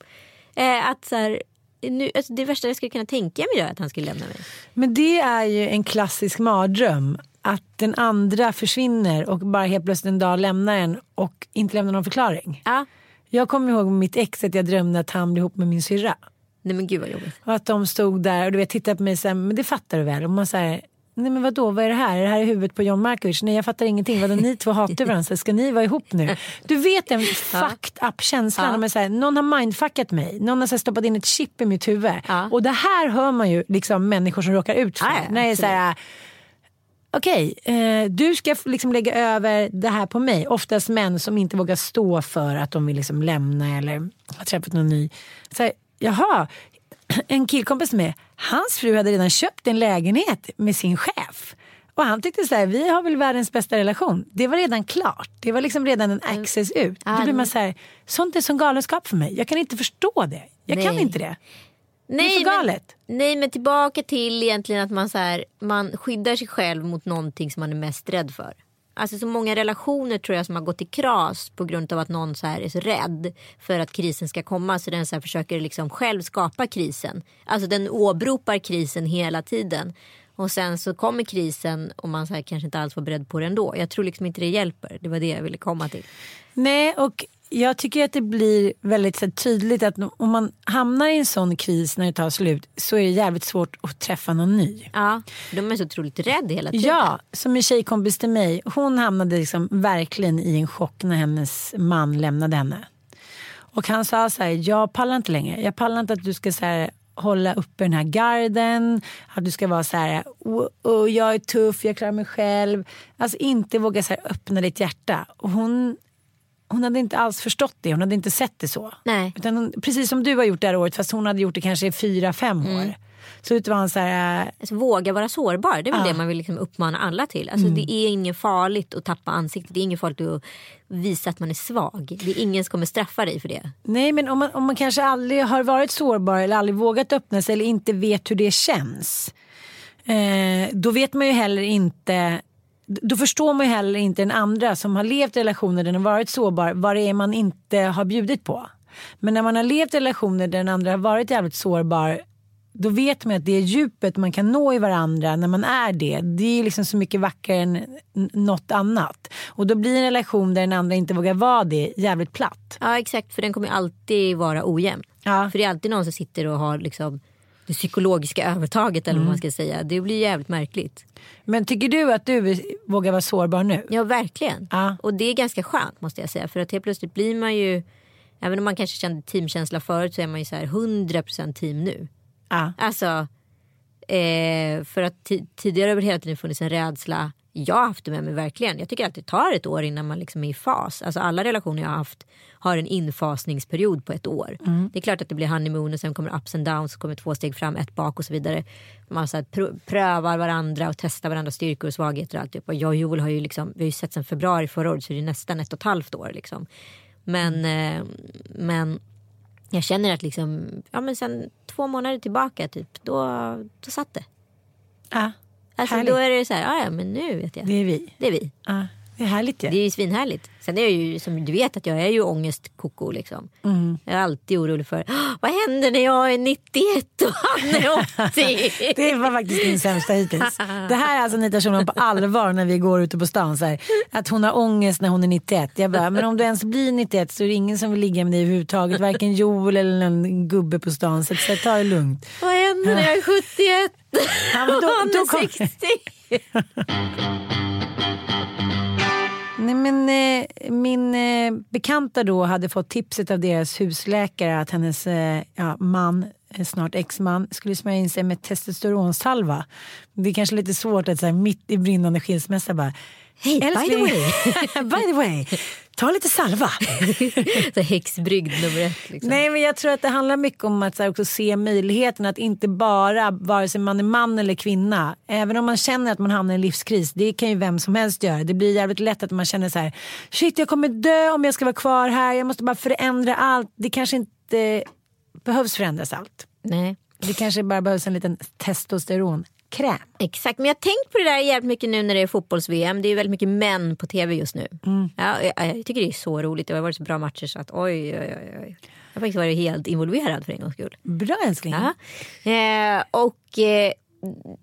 Eh, att så här, nu, alltså det värsta jag skulle kunna tänka mig är att han skulle lämna mig. Men det är ju en klassisk mardröm. Att den andra försvinner och bara helt plötsligt en dag lämnar en och inte lämnar någon förklaring. Ja. Jag kommer ihåg mitt ex att jag drömde att han blev ihop med min syrra. Nej men gud vad jobbigt. Och att de stod där och du vet, tittade på mig och sa, men det fattar du väl? Och man säger, nej men vadå, vad är det här? Är det här i huvudet på John Markovic? Nej jag fattar ingenting. Vadå, ni två hatar varandra, ska ni vara ihop nu? Du vet den fucked up känslan. Ja. Någon har mindfuckat mig. Någon har så här, stoppat in ett chip i mitt huvud. Ja. Och det här hör man ju liksom människor som råkar ut för. Ja, när det är så här, Okej, eh, du ska liksom lägga över det här på mig. Oftast män som inte vågar stå för att de vill liksom lämna eller har träffat någon ny. Så här, jaha, en killkompis med hans fru hade redan köpt en lägenhet med sin chef. Och han tyckte så här, vi har väl världens bästa relation. Det var redan klart. Det var liksom redan en access ut. Då blir man så här, sånt är som galenskap för mig. Jag kan inte förstå det. Jag kan Nej. inte det. Nej, det är för galet. Men, nej men tillbaka till egentligen att man, så här, man skyddar sig själv mot någonting som man är mest rädd för. Alltså så många relationer tror jag som har gått i kras på grund av att någon så här är så rädd för att krisen ska komma så den så här försöker liksom själv skapa krisen. Alltså den åberopar krisen hela tiden. Och sen så kommer krisen och man så här kanske inte alls var beredd på det ändå. Jag tror liksom inte det hjälper. Det var det jag ville komma till. Nej, och jag tycker att det blir väldigt så tydligt att om man hamnar i en sån kris när det tar slut så är det jävligt svårt att träffa någon ny. Ja, de är så otroligt rädda hela tiden. Ja, som en tjejkompis till mig. Hon hamnade liksom verkligen i en chock när hennes man lämnade henne. Och han sa så här, jag pallar inte längre. Jag pallar inte att du ska så här, hålla uppe den här garden. Att du ska vara så här, oh, oh, jag är tuff, jag klarar mig själv. Alltså inte våga så här, öppna ditt hjärta. Och hon, hon hade inte alls förstått det, hon hade inte sett det så. Nej. Utan hon, precis som du har gjort det här året, fast hon hade gjort det kanske i fyra, fem år. Så ut var han så här, äh, Alltså, våga vara sårbar. Det är väl det man vill liksom uppmana alla till. Alltså, Mm. Det är inget farligt att tappa ansiktet. Det är inget farligt att visa att man är svag. Det är ingen som kommer straffa dig för det. Nej men om man, om man kanske aldrig har varit sårbar eller aldrig vågat öppna sig eller inte vet hur det känns. Eh, då vet man ju heller inte då förstår man ju heller inte den andra som har levt i relationer där den har varit sårbar vad det är man inte har bjudit på. Men när man har levt i relationer där den andra har varit jävligt sårbar då vet man att det djupet man kan nå i varandra när man är det. Det är liksom så mycket vackrare än något annat. Och då blir en relation där den andra inte vågar vara det jävligt platt. Ja exakt, för den kommer alltid vara ojämn. Ja. För det är alltid någon som sitter och har liksom det psykologiska övertaget eller vad Mm. man ska säga. Det blir jävligt märkligt. Men tycker du att du vågar vara sårbar nu? Ja verkligen. Ja. Och det är ganska skönt måste jag säga. För att helt plötsligt blir man ju, även om man kanske kände teamkänsla förut så är man ju så här 100% team nu. Ja. Alltså, eh, för att ti- tidigare har det hela tiden funnits en rädsla. Jag har haft det med mig verkligen. Jag tycker att det tar ett år innan man liksom är i fas. Alltså alla relationer jag har haft har en infasningsperiod på ett år. Det är klart att det blir honeymoon och sen kommer ups and downs. Kommer två steg fram, ett bak och så vidare. Man så här, pr- prövar varandra och testar varandras styrkor och svagheter. Och alltihop. Och jag och Joel har ju, liksom, vi har ju sett sen februari förra året så det är nästan ett och ett halvt år. Liksom. Men, eh, men jag känner att liksom, ja, men sen två månader tillbaka typ, då, då satt det. ja. Alltså, Härligt. då är det så här, ja, ja men nu vet jag. Det är vi. Det är vi. Ja. Det är härligt ju. Det är ju svinhärligt. Sen är jag ju som du vet att jag är ju ångestkoko liksom. Mm. Jag är alltid orolig för "Åh, vad händer när jag är 91 och han är 80? Det var faktiskt min sämsta hittills. Det här är alltså Anita Schulman på allvar när vi går ute på stan. Så här, att hon har ångest när hon är 91. Jag bara, men om du ens blir 91 så är det ingen som vill ligga med dig överhuvudtaget. Varken Joel eller någon gubbe på stan. Så, så ta det lugnt. vad händer när jag är 71? Ja, men då- och han är kom- 60? Nej, men, eh, min eh, bekanta då hade fått tipset av deras husläkare att hennes eh, ja, man, eh, snart exman, skulle smörja in sig med testosteronsalva. Det är kanske lite svårt att så här, mitt i brinnande skilsmässa bara Hej, by the "Älskling, way." by the way, ta lite salva. Så häxbrygd nummer ett. Liksom. Nej men jag tror att det handlar mycket om att så här, också se möjligheten att inte bara, vare sig man är man eller kvinna, även om man känner att man hamnar i en livskris, det kan ju vem som helst göra. Det blir jävligt lätt att man känner så här, shit jag kommer dö om jag ska vara kvar här, jag måste bara förändra allt. Det kanske inte behövs förändras allt. Nej. Det kanske bara behövs en liten testosteronkräm. Exakt, men jag har tänkt på det där jävligt mycket nu när det är fotbolls-VM. Det är väldigt mycket män på tv just nu. Ja, jag, jag tycker det är så roligt. Det har varit så bra matcher så att oj, oj, oj. oj. Jag har faktiskt varit helt involverad för en gångs skull. Bra älskling. Ja. Eh, och eh,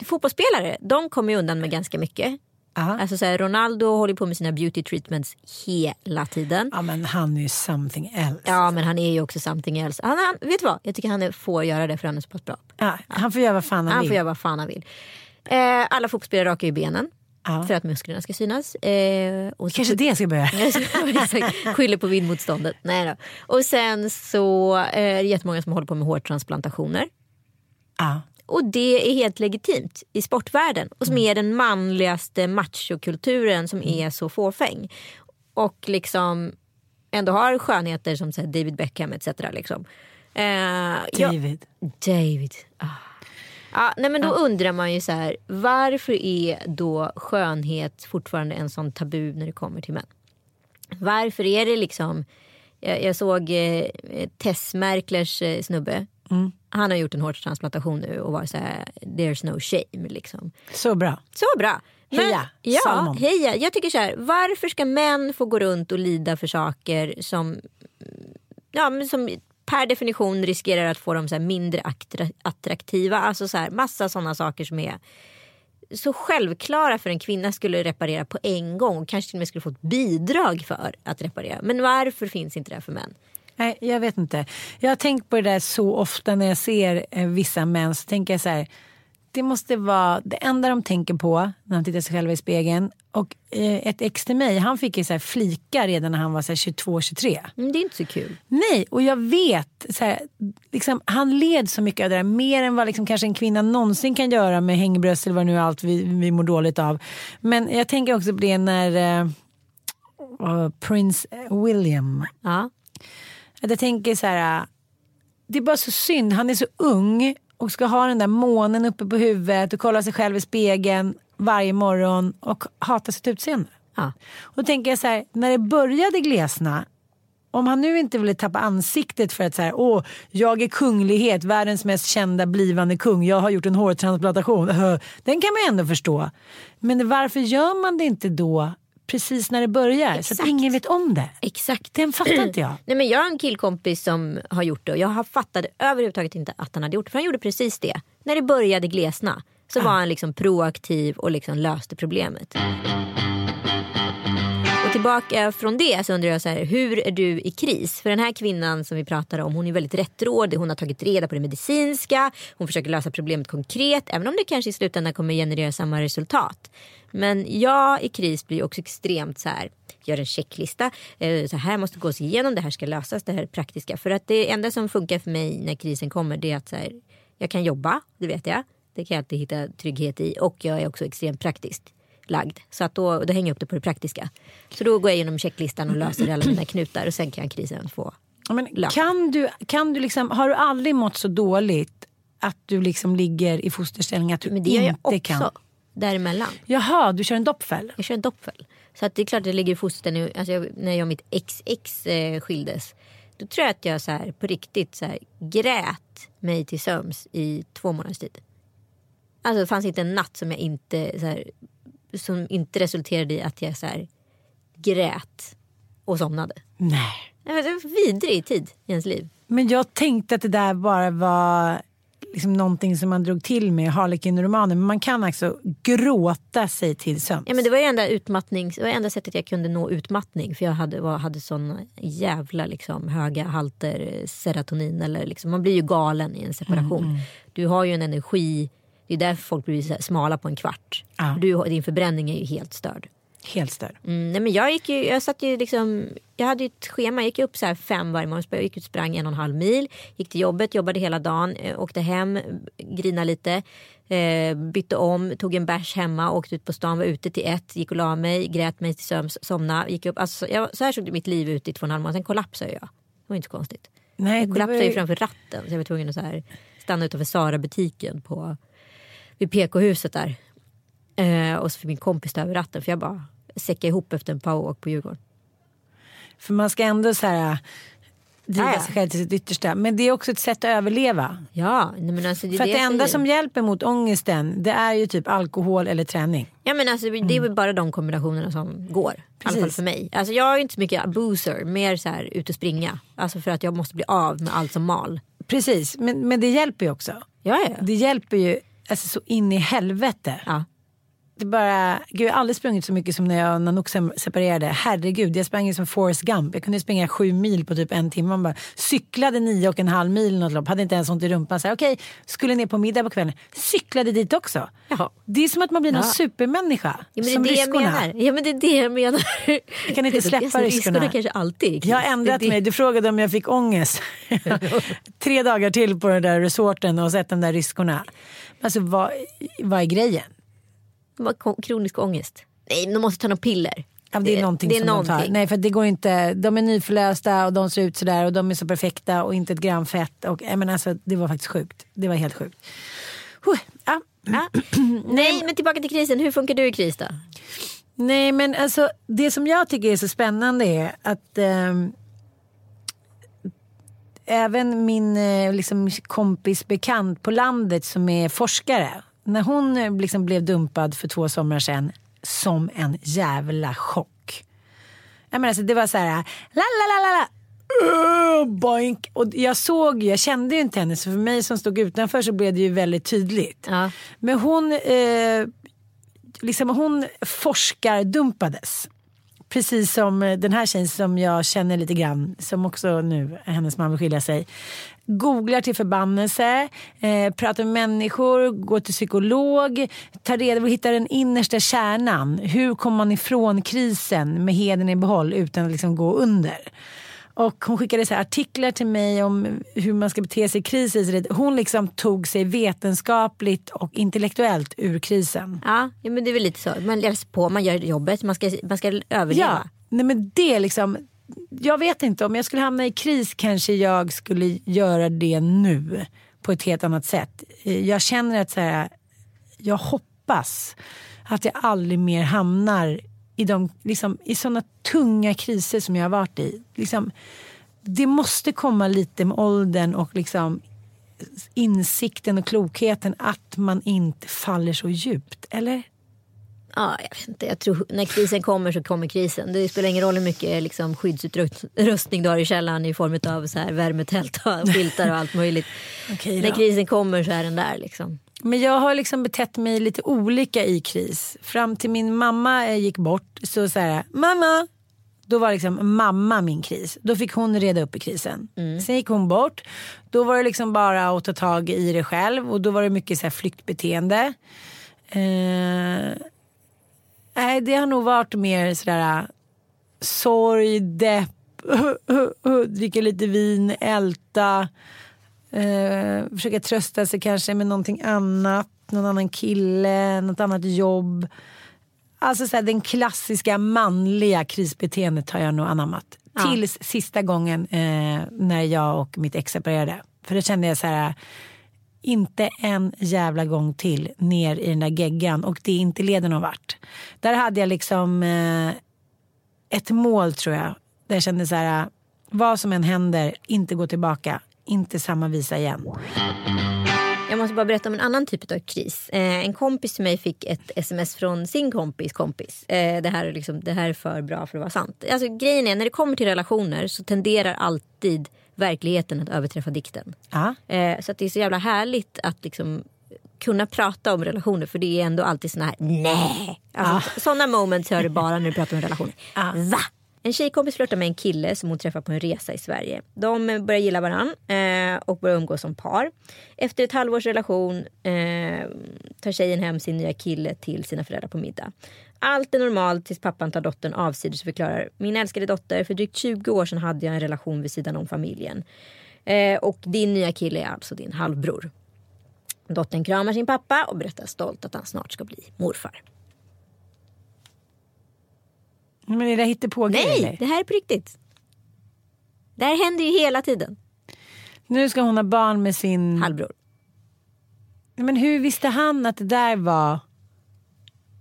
fotbollsspelare, de kommer ju undan med ganska mycket. Ja. Alltså så här, Ronaldo håller på med sina beauty treatments hela tiden. ja men han är ju something else. Ja men han är ju också something else. Han, han, vet du vad? Jag tycker han får göra det för han är så pass bra. Ja, han får göra vad fan han, Han vill. får göra vad fan han vill. Eh, alla fotbollsspelare rakar ju benen. Ja. För att musklerna ska synas. Eh, och Kanske det ska börja. Skyller på vindmotståndet. Nej då. Och sen så eh, är det jättemånga som håller på med hårtransplantationer. Ja. Och det är helt legitimt i sportvärlden. Och som är den manligaste machokulturen som är så fåfäng. Och liksom ändå har skönheter som så David Beckham etc. Liksom. Eh, ja, David. David. Ah. Ja, nej men då undrar man ju så här, varför är då skönhet fortfarande en sån tabu när det kommer till män? Varför är det liksom, jag, jag såg eh, Tess Merklers eh, snubbe, han har gjort en hårtransplantation nu och var så här, there's no shame liksom. Så bra. Så bra. Men, Heja, ja, heja. Jag tycker så här, varför ska män få gå runt och lida för saker som, ja, men som per definition riskerar att få dem så här mindre attra- attraktiva. Alltså så här, massa sådana saker som är så självklara för en kvinna skulle reparera på en gång och kanske till och med skulle få ett bidrag för att reparera. Men varför finns inte det för män? Nej, jag vet inte. Jag har tänkt på det där så ofta när jag ser eh, vissa män. Så tänker jag så här. Det måste vara det enda de tänker på när de tittar sig själva i spegeln. Och eh, ett ex till mig, han fick ju så här flika redan när han var 22-23. Mm, det är inte så kul. Nej, och jag vet. Så här, liksom, han led så mycket av det där. Mer än vad liksom, kanske en kvinna någonsin kan göra med hängbröst eller vad nu allt vi, vi mår dåligt av. Men jag tänker också på det när eh, Prince William Ja. Att jag tänker så här. Det är bara så synd. Han är så ung och ska ha den där månen uppe på huvudet och kolla sig själv i spegeln varje morgon och hata sitt utseende. Ja. Och då tänker jag så här, när det började glesna om han nu inte ville tappa ansiktet för att så här, åh, jag är kunglighet, världens mest kända blivande kung, jag har gjort en hårtransplantation. Den kan man ändå förstå. Men varför gör man det inte då precis när det börjar? Så Exakt. att ingen vet om det. Exakt. Den fattar inte jag. Nej, men jag har en killkompis som har gjort det och jag har fattade överhuvudtaget inte att han hade gjort det. För han gjorde precis det. När det började glesna så var han liksom proaktiv och liksom löste problemet. Och tillbaka från det så undrar jag så här, hur är du i kris? För den här kvinnan som vi pratar om, hon är väldigt rättrådig. Hon har tagit reda på det medicinska. Hon försöker lösa problemet konkret. Även om det kanske i slutändan kommer generera samma resultat. Men jag i kris blir också extremt så här, gör en checklista. Eh, så här måste gås igenom, det här ska lösas, det här är praktiska. För att det enda som funkar för mig när krisen kommer det är att så här, jag kan jobba, det vet jag. Det kan jag alltid hitta trygghet i. Och jag är också extremt praktisk lagd. Så att då, då hänger jag upp det på det praktiska. Så då går jag igenom checklistan och löser alla mina knutar och sen kan krisen få Men Löp. kan du, kan du liksom, har du aldrig mått så dåligt att du liksom ligger i fosterställning att du Men det gör jag inte också kan? däremellan. Jaha, du kör en doppfäll? Jag kör en doppfäll. Så att det är klart att jag ligger i fosterställning. Alltså jag, när jag och mitt ex-ex eh, skildes. Då tror jag att jag så här, på riktigt så här, grät mig till sömns i två månaders tid. Alltså det fanns inte en natt som jag inte så här, som inte resulterade i att jag så här, grät och somnade. Nej. Det var en vidrig tid i ens liv. Men jag tänkte att det där bara var liksom någonting som man drog till med Harlequin-romanen. Men man kan alltså gråta sig till sömns. Ja, men det var ju enda utmattning, det var enda sättet jag kunde nå utmattning. För jag hade, var, hade såna jävla liksom, höga halter serotonin. Eller liksom, man blir ju galen i en separation. Du har ju en energi. Det är därför folk blir smala på en kvart. Ja. Du, din förbränning är ju helt störd. Helt störd. Mm, nej men jag, gick ju, jag, satt ju liksom, jag hade ju ett schema. Jag gick upp så fem varje morgon. Jag gick ut sprang en och en halv mil. Gick till jobbet, jobbade hela dagen. eh, Åkte hem, grinade lite. Eh, bytte om, tog en bärs hemma. Åkte ut på stan, var ute till ett. Gick och la mig, grät mig till sömns, somnade. Gick upp. Alltså, jag, så här såg mitt liv ut i två och en halv månad. Sen kollapsade jag. Det var inte så konstigt. Nej, Jag kollapsade ju- framför ratten. Så jag var tvungen att så här stanna utanför Sara-butiken på, vid PK-huset där. Eh, och så fick min kompis ta över ratten. För jag bara säckade ihop efter en powerwalk på Djurgården. För man ska ändå så här, driva Ja, sig själv till sitt yttersta. Men det är också ett sätt att överleva. Ja, men alltså det För det det enda som hjälper mot ångesten det är ju typ alkohol eller träning. Ja men alltså det är väl bara de kombinationerna som går. I alla fall för mig. Alltså jag är inte så mycket boozer, mer så här ut och springa. Alltså för att jag måste bli av med allt som mal. Precis, men, men det hjälper ju också. Ja, ja. Det hjälper ju alltså, så in i helvete. ja. Det bara, gud, jag har aldrig sprungit så mycket som när jag och Nanook separerade. Herregud, jag sprang som Forrest Gump. Jag kunde springa sju mil på typ en timme. Man bara cyklade nio och en halv mil något lopp. Hade inte ens ont i rumpan. Okej, skulle ner på middag på kvällen. Cyklade dit också. Ja. Det är som att man blir någon Ja. supermänniska. Ja, men det är som det ryskorna. menar. Ja men det är det jag menar. Jag kan inte släppa Alltså, ryskorna. kanske alltid. Jag har ändrat Det det- mig. Du frågade om jag fick ångest. Tre dagar till på den där resorten och sett de där ryskorna. Alltså vad, vad är grejen? Kronisk ångest. Nej, men de måste ta några piller. Ja, det är någonting det är som de tar. någonting. Nej, för det går inte. De är nyförlösta och de ser ut sådär och de är så perfekta och inte ett gram fett. Och, menar, alltså, det var faktiskt sjukt. Det var helt sjukt. Huh, ja. Ja. Nej men tillbaka till krisen, hur funkar du i kris då? Nej men alltså det som jag tycker är så spännande är att ehm, även min eh, liksom, kompis bekant på landet som är forskare. När hon eh, liksom blev dumpad för två somrar sedan som en jävla chock. Jag menar, alltså, det var så här, la la la la la. Uh. Och jag såg jag kände ju inte henne så för mig som stod utanför så blev det ju väldigt tydligt. Ja. Men hon, eh, liksom, hon forskardumpades. Precis som eh, den här tjejen som jag känner lite grann, som också nu hennes man vill skilja sig. Googlar till förbannelse, eh, pratar med människor, går till psykolog, tar reda på och hittar den innersta kärnan. Hur kommer man ifrån krisen med heden i behåll utan att liksom gå under? Och hon skickade så här artiklar till mig om hur man ska bete sig i kriser. Hon liksom tog sig vetenskapligt och intellektuellt ur krisen. Ja, ja men det är väl lite så. Man läser på, man gör jobbet, man ska, man ska överleva. Ja, nej men det är liksom. Jag vet inte, om jag skulle hamna i kris kanske jag skulle göra det nu på ett helt annat sätt. Jag känner att så här, jag hoppas att jag aldrig mer hamnar i, de, liksom, i sådana tunga kriser som jag har varit i. Liksom, det måste komma lite med åldern och liksom insikten och klokheten att man inte faller så djupt. Eller? Ja, jag vet inte. Jag tror när krisen kommer så kommer krisen. Det spelar ingen roll hur mycket liksom, skyddsutrustning du har i källaren i form av så här, värmetält och filtar och allt möjligt. Okej när krisen kommer så är den där. Liksom. Men jag har liksom betett mig lite olika i kris. Fram till min mamma eh, gick bort så så här, mamma. Då var liksom mamma min kris. Då fick hon reda upp i krisen. Sen gick hon bort. Då var det liksom bara att ta tag i det själv och då var det mycket så här flyktbeteende. Eh, nej, det har nog varit mer sådär sorg, depp, dricka lite vin, älta. Eh, försöka trösta sig kanske med någonting annat, någon annan kille, något annat jobb. Alltså så här, den klassiska manliga krisbeteendet har jag nog anammat. Ja. Tills sista gången eh, när jag och mitt ex separerade. För då kände jag så här, inte en jävla gång till ner i den där geggan och det inte leder någon vart. Där hade jag liksom eh, ett mål tror jag. Där jag kände så här, vad som än händer, inte gå tillbaka. Inte samma visa igen. Jag måste bara berätta om en annan typ av kris. Eh, en kompis till mig fick ett sms från sin kompis kompis. Eh, det, här är liksom, det här är för bra för att vara sant. Alltså, grejen är, när det kommer till relationer så tenderar alltid verkligheten att överträffa dikten. Eh, så att det är så jävla härligt att liksom kunna prata om relationer för det är ändå alltid såna här nej. Alltså, Sådana moments hör du bara när du pratar om relationer. Va? En tjejkompis flörtar med en kille som hon träffar på en resa i Sverige. De börjar gilla varann eh, och börjar umgås som par. Efter ett halvårs relation eh, tar tjejen hem sin nya kille till sina föräldrar på middag. Allt är normalt tills pappan tar dottern avsides och förklarar Min älskade dotter, för drygt 20 år sedan hade jag en relation vid sidan om familjen. Eh, och din nya kille är alltså din halvbror. Dottern kramar sin pappa och berättar stolt att han snart ska bli morfar. Men är det hittepågrejer Nej, eller? det här är på riktigt. Det här händer ju hela tiden. Nu ska hon ha barn med sin... Halvbror. Men hur visste han att det där var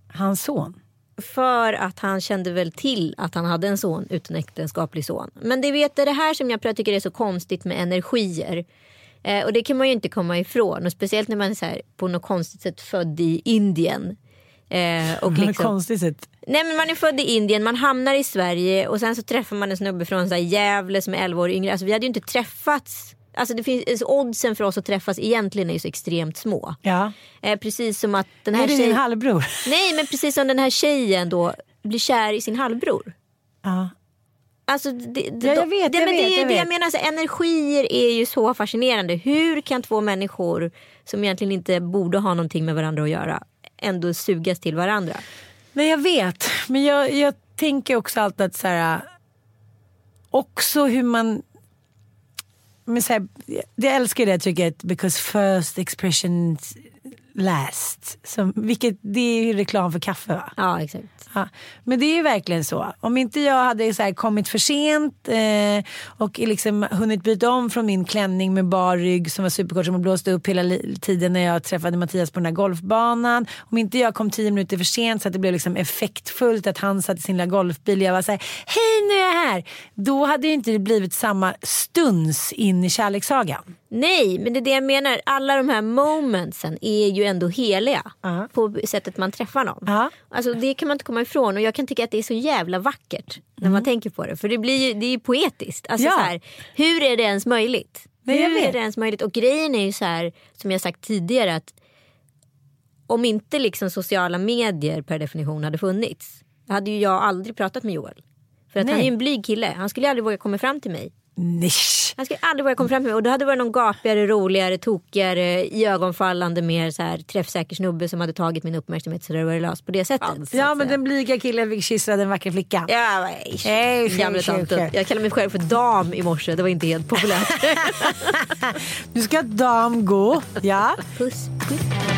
hans son? För att han kände väl till att han hade en son, utanäktenskaplig son. Men det vet det är det här som jag tycker är så konstigt med energier. Eh, och det kan man ju inte komma ifrån. Och speciellt när man är här, på något konstigt sätt född i Indien. Eh, och liksom, konstigt sätt. Nej men man är född i Indien, man hamnar i Sverige och sen så träffar man en snubbe från så här Gävle som är 11 år yngre. Alltså vi hade ju inte träffats. Alltså det finns, alltså, oddsen för oss att träffas egentligen är ju så extremt små. Ja. Eh, precis som att den Är här det din tjejen... halvbror? Nej men precis som den här tjejen då blir kär i sin halvbror. Ja. Alltså, det, det, Ja, jag vet, det, jag men vet, det är jag det jag menar, alltså, energier är ju så fascinerande. Hur kan två människor som egentligen inte borde ha någonting med varandra att göra ändå sugas till varandra? Nej jag vet. Men jag, jag tänker också alltid att så här, också hur man men så här, jag älskar det uttrycket because first expressions last. Som, vilket, det är ju reklam för kaffe va? Ja, exakt. Ja, men det är ju verkligen så. Om inte jag hade så kommit för sent eh, och liksom hunnit byta om från min klänning med bar rygg som var superkort som blåste upp hela tiden när jag träffade Mattias på den här golfbanan. Om inte jag kom tio minuter för sent så att det blev liksom effektfullt att han satt i sin lilla golfbil och jag var såhär, hej nu är jag här. Då hade det inte blivit samma stuns in i kärlekssagan. Nej, men det är det jag menar. Alla de här momentsen är ju ändå heliga. Uh -huh. På sättet man träffar någon. Uh -huh. Alltså, det kan man inte komma ifrån. Och jag kan tycka att det är så jävla vackert. När mm. man tänker på det. För det, blir ju, det är ju poetiskt. Alltså, ja. så här, hur är det ens möjligt? Nej, hur är det ens möjligt? Och grejen är ju så här, som jag sagt tidigare. att Om inte liksom sociala medier per definition hade funnits. Hade ju jag aldrig pratat med Joel. För att Nej. han är ju en blyg kille. Han skulle aldrig våga komma fram till mig. Nisch. Han skulle aldrig våga komma fram till mig. Och då hade det varit någon gapigare, roligare, tokigare, iögonfallande, mer så här, träffsäker snubbe som hade tagit min uppmärksamhet så det var löst på det sättet. Ja, ja men den blyga killen fick kyssa den vackra flickan. Ja, nej, gamla tanten. Jag kallade mig själv för dam i morse. Det var inte helt populärt. du ska dam gå. Ja. Puss. Puss.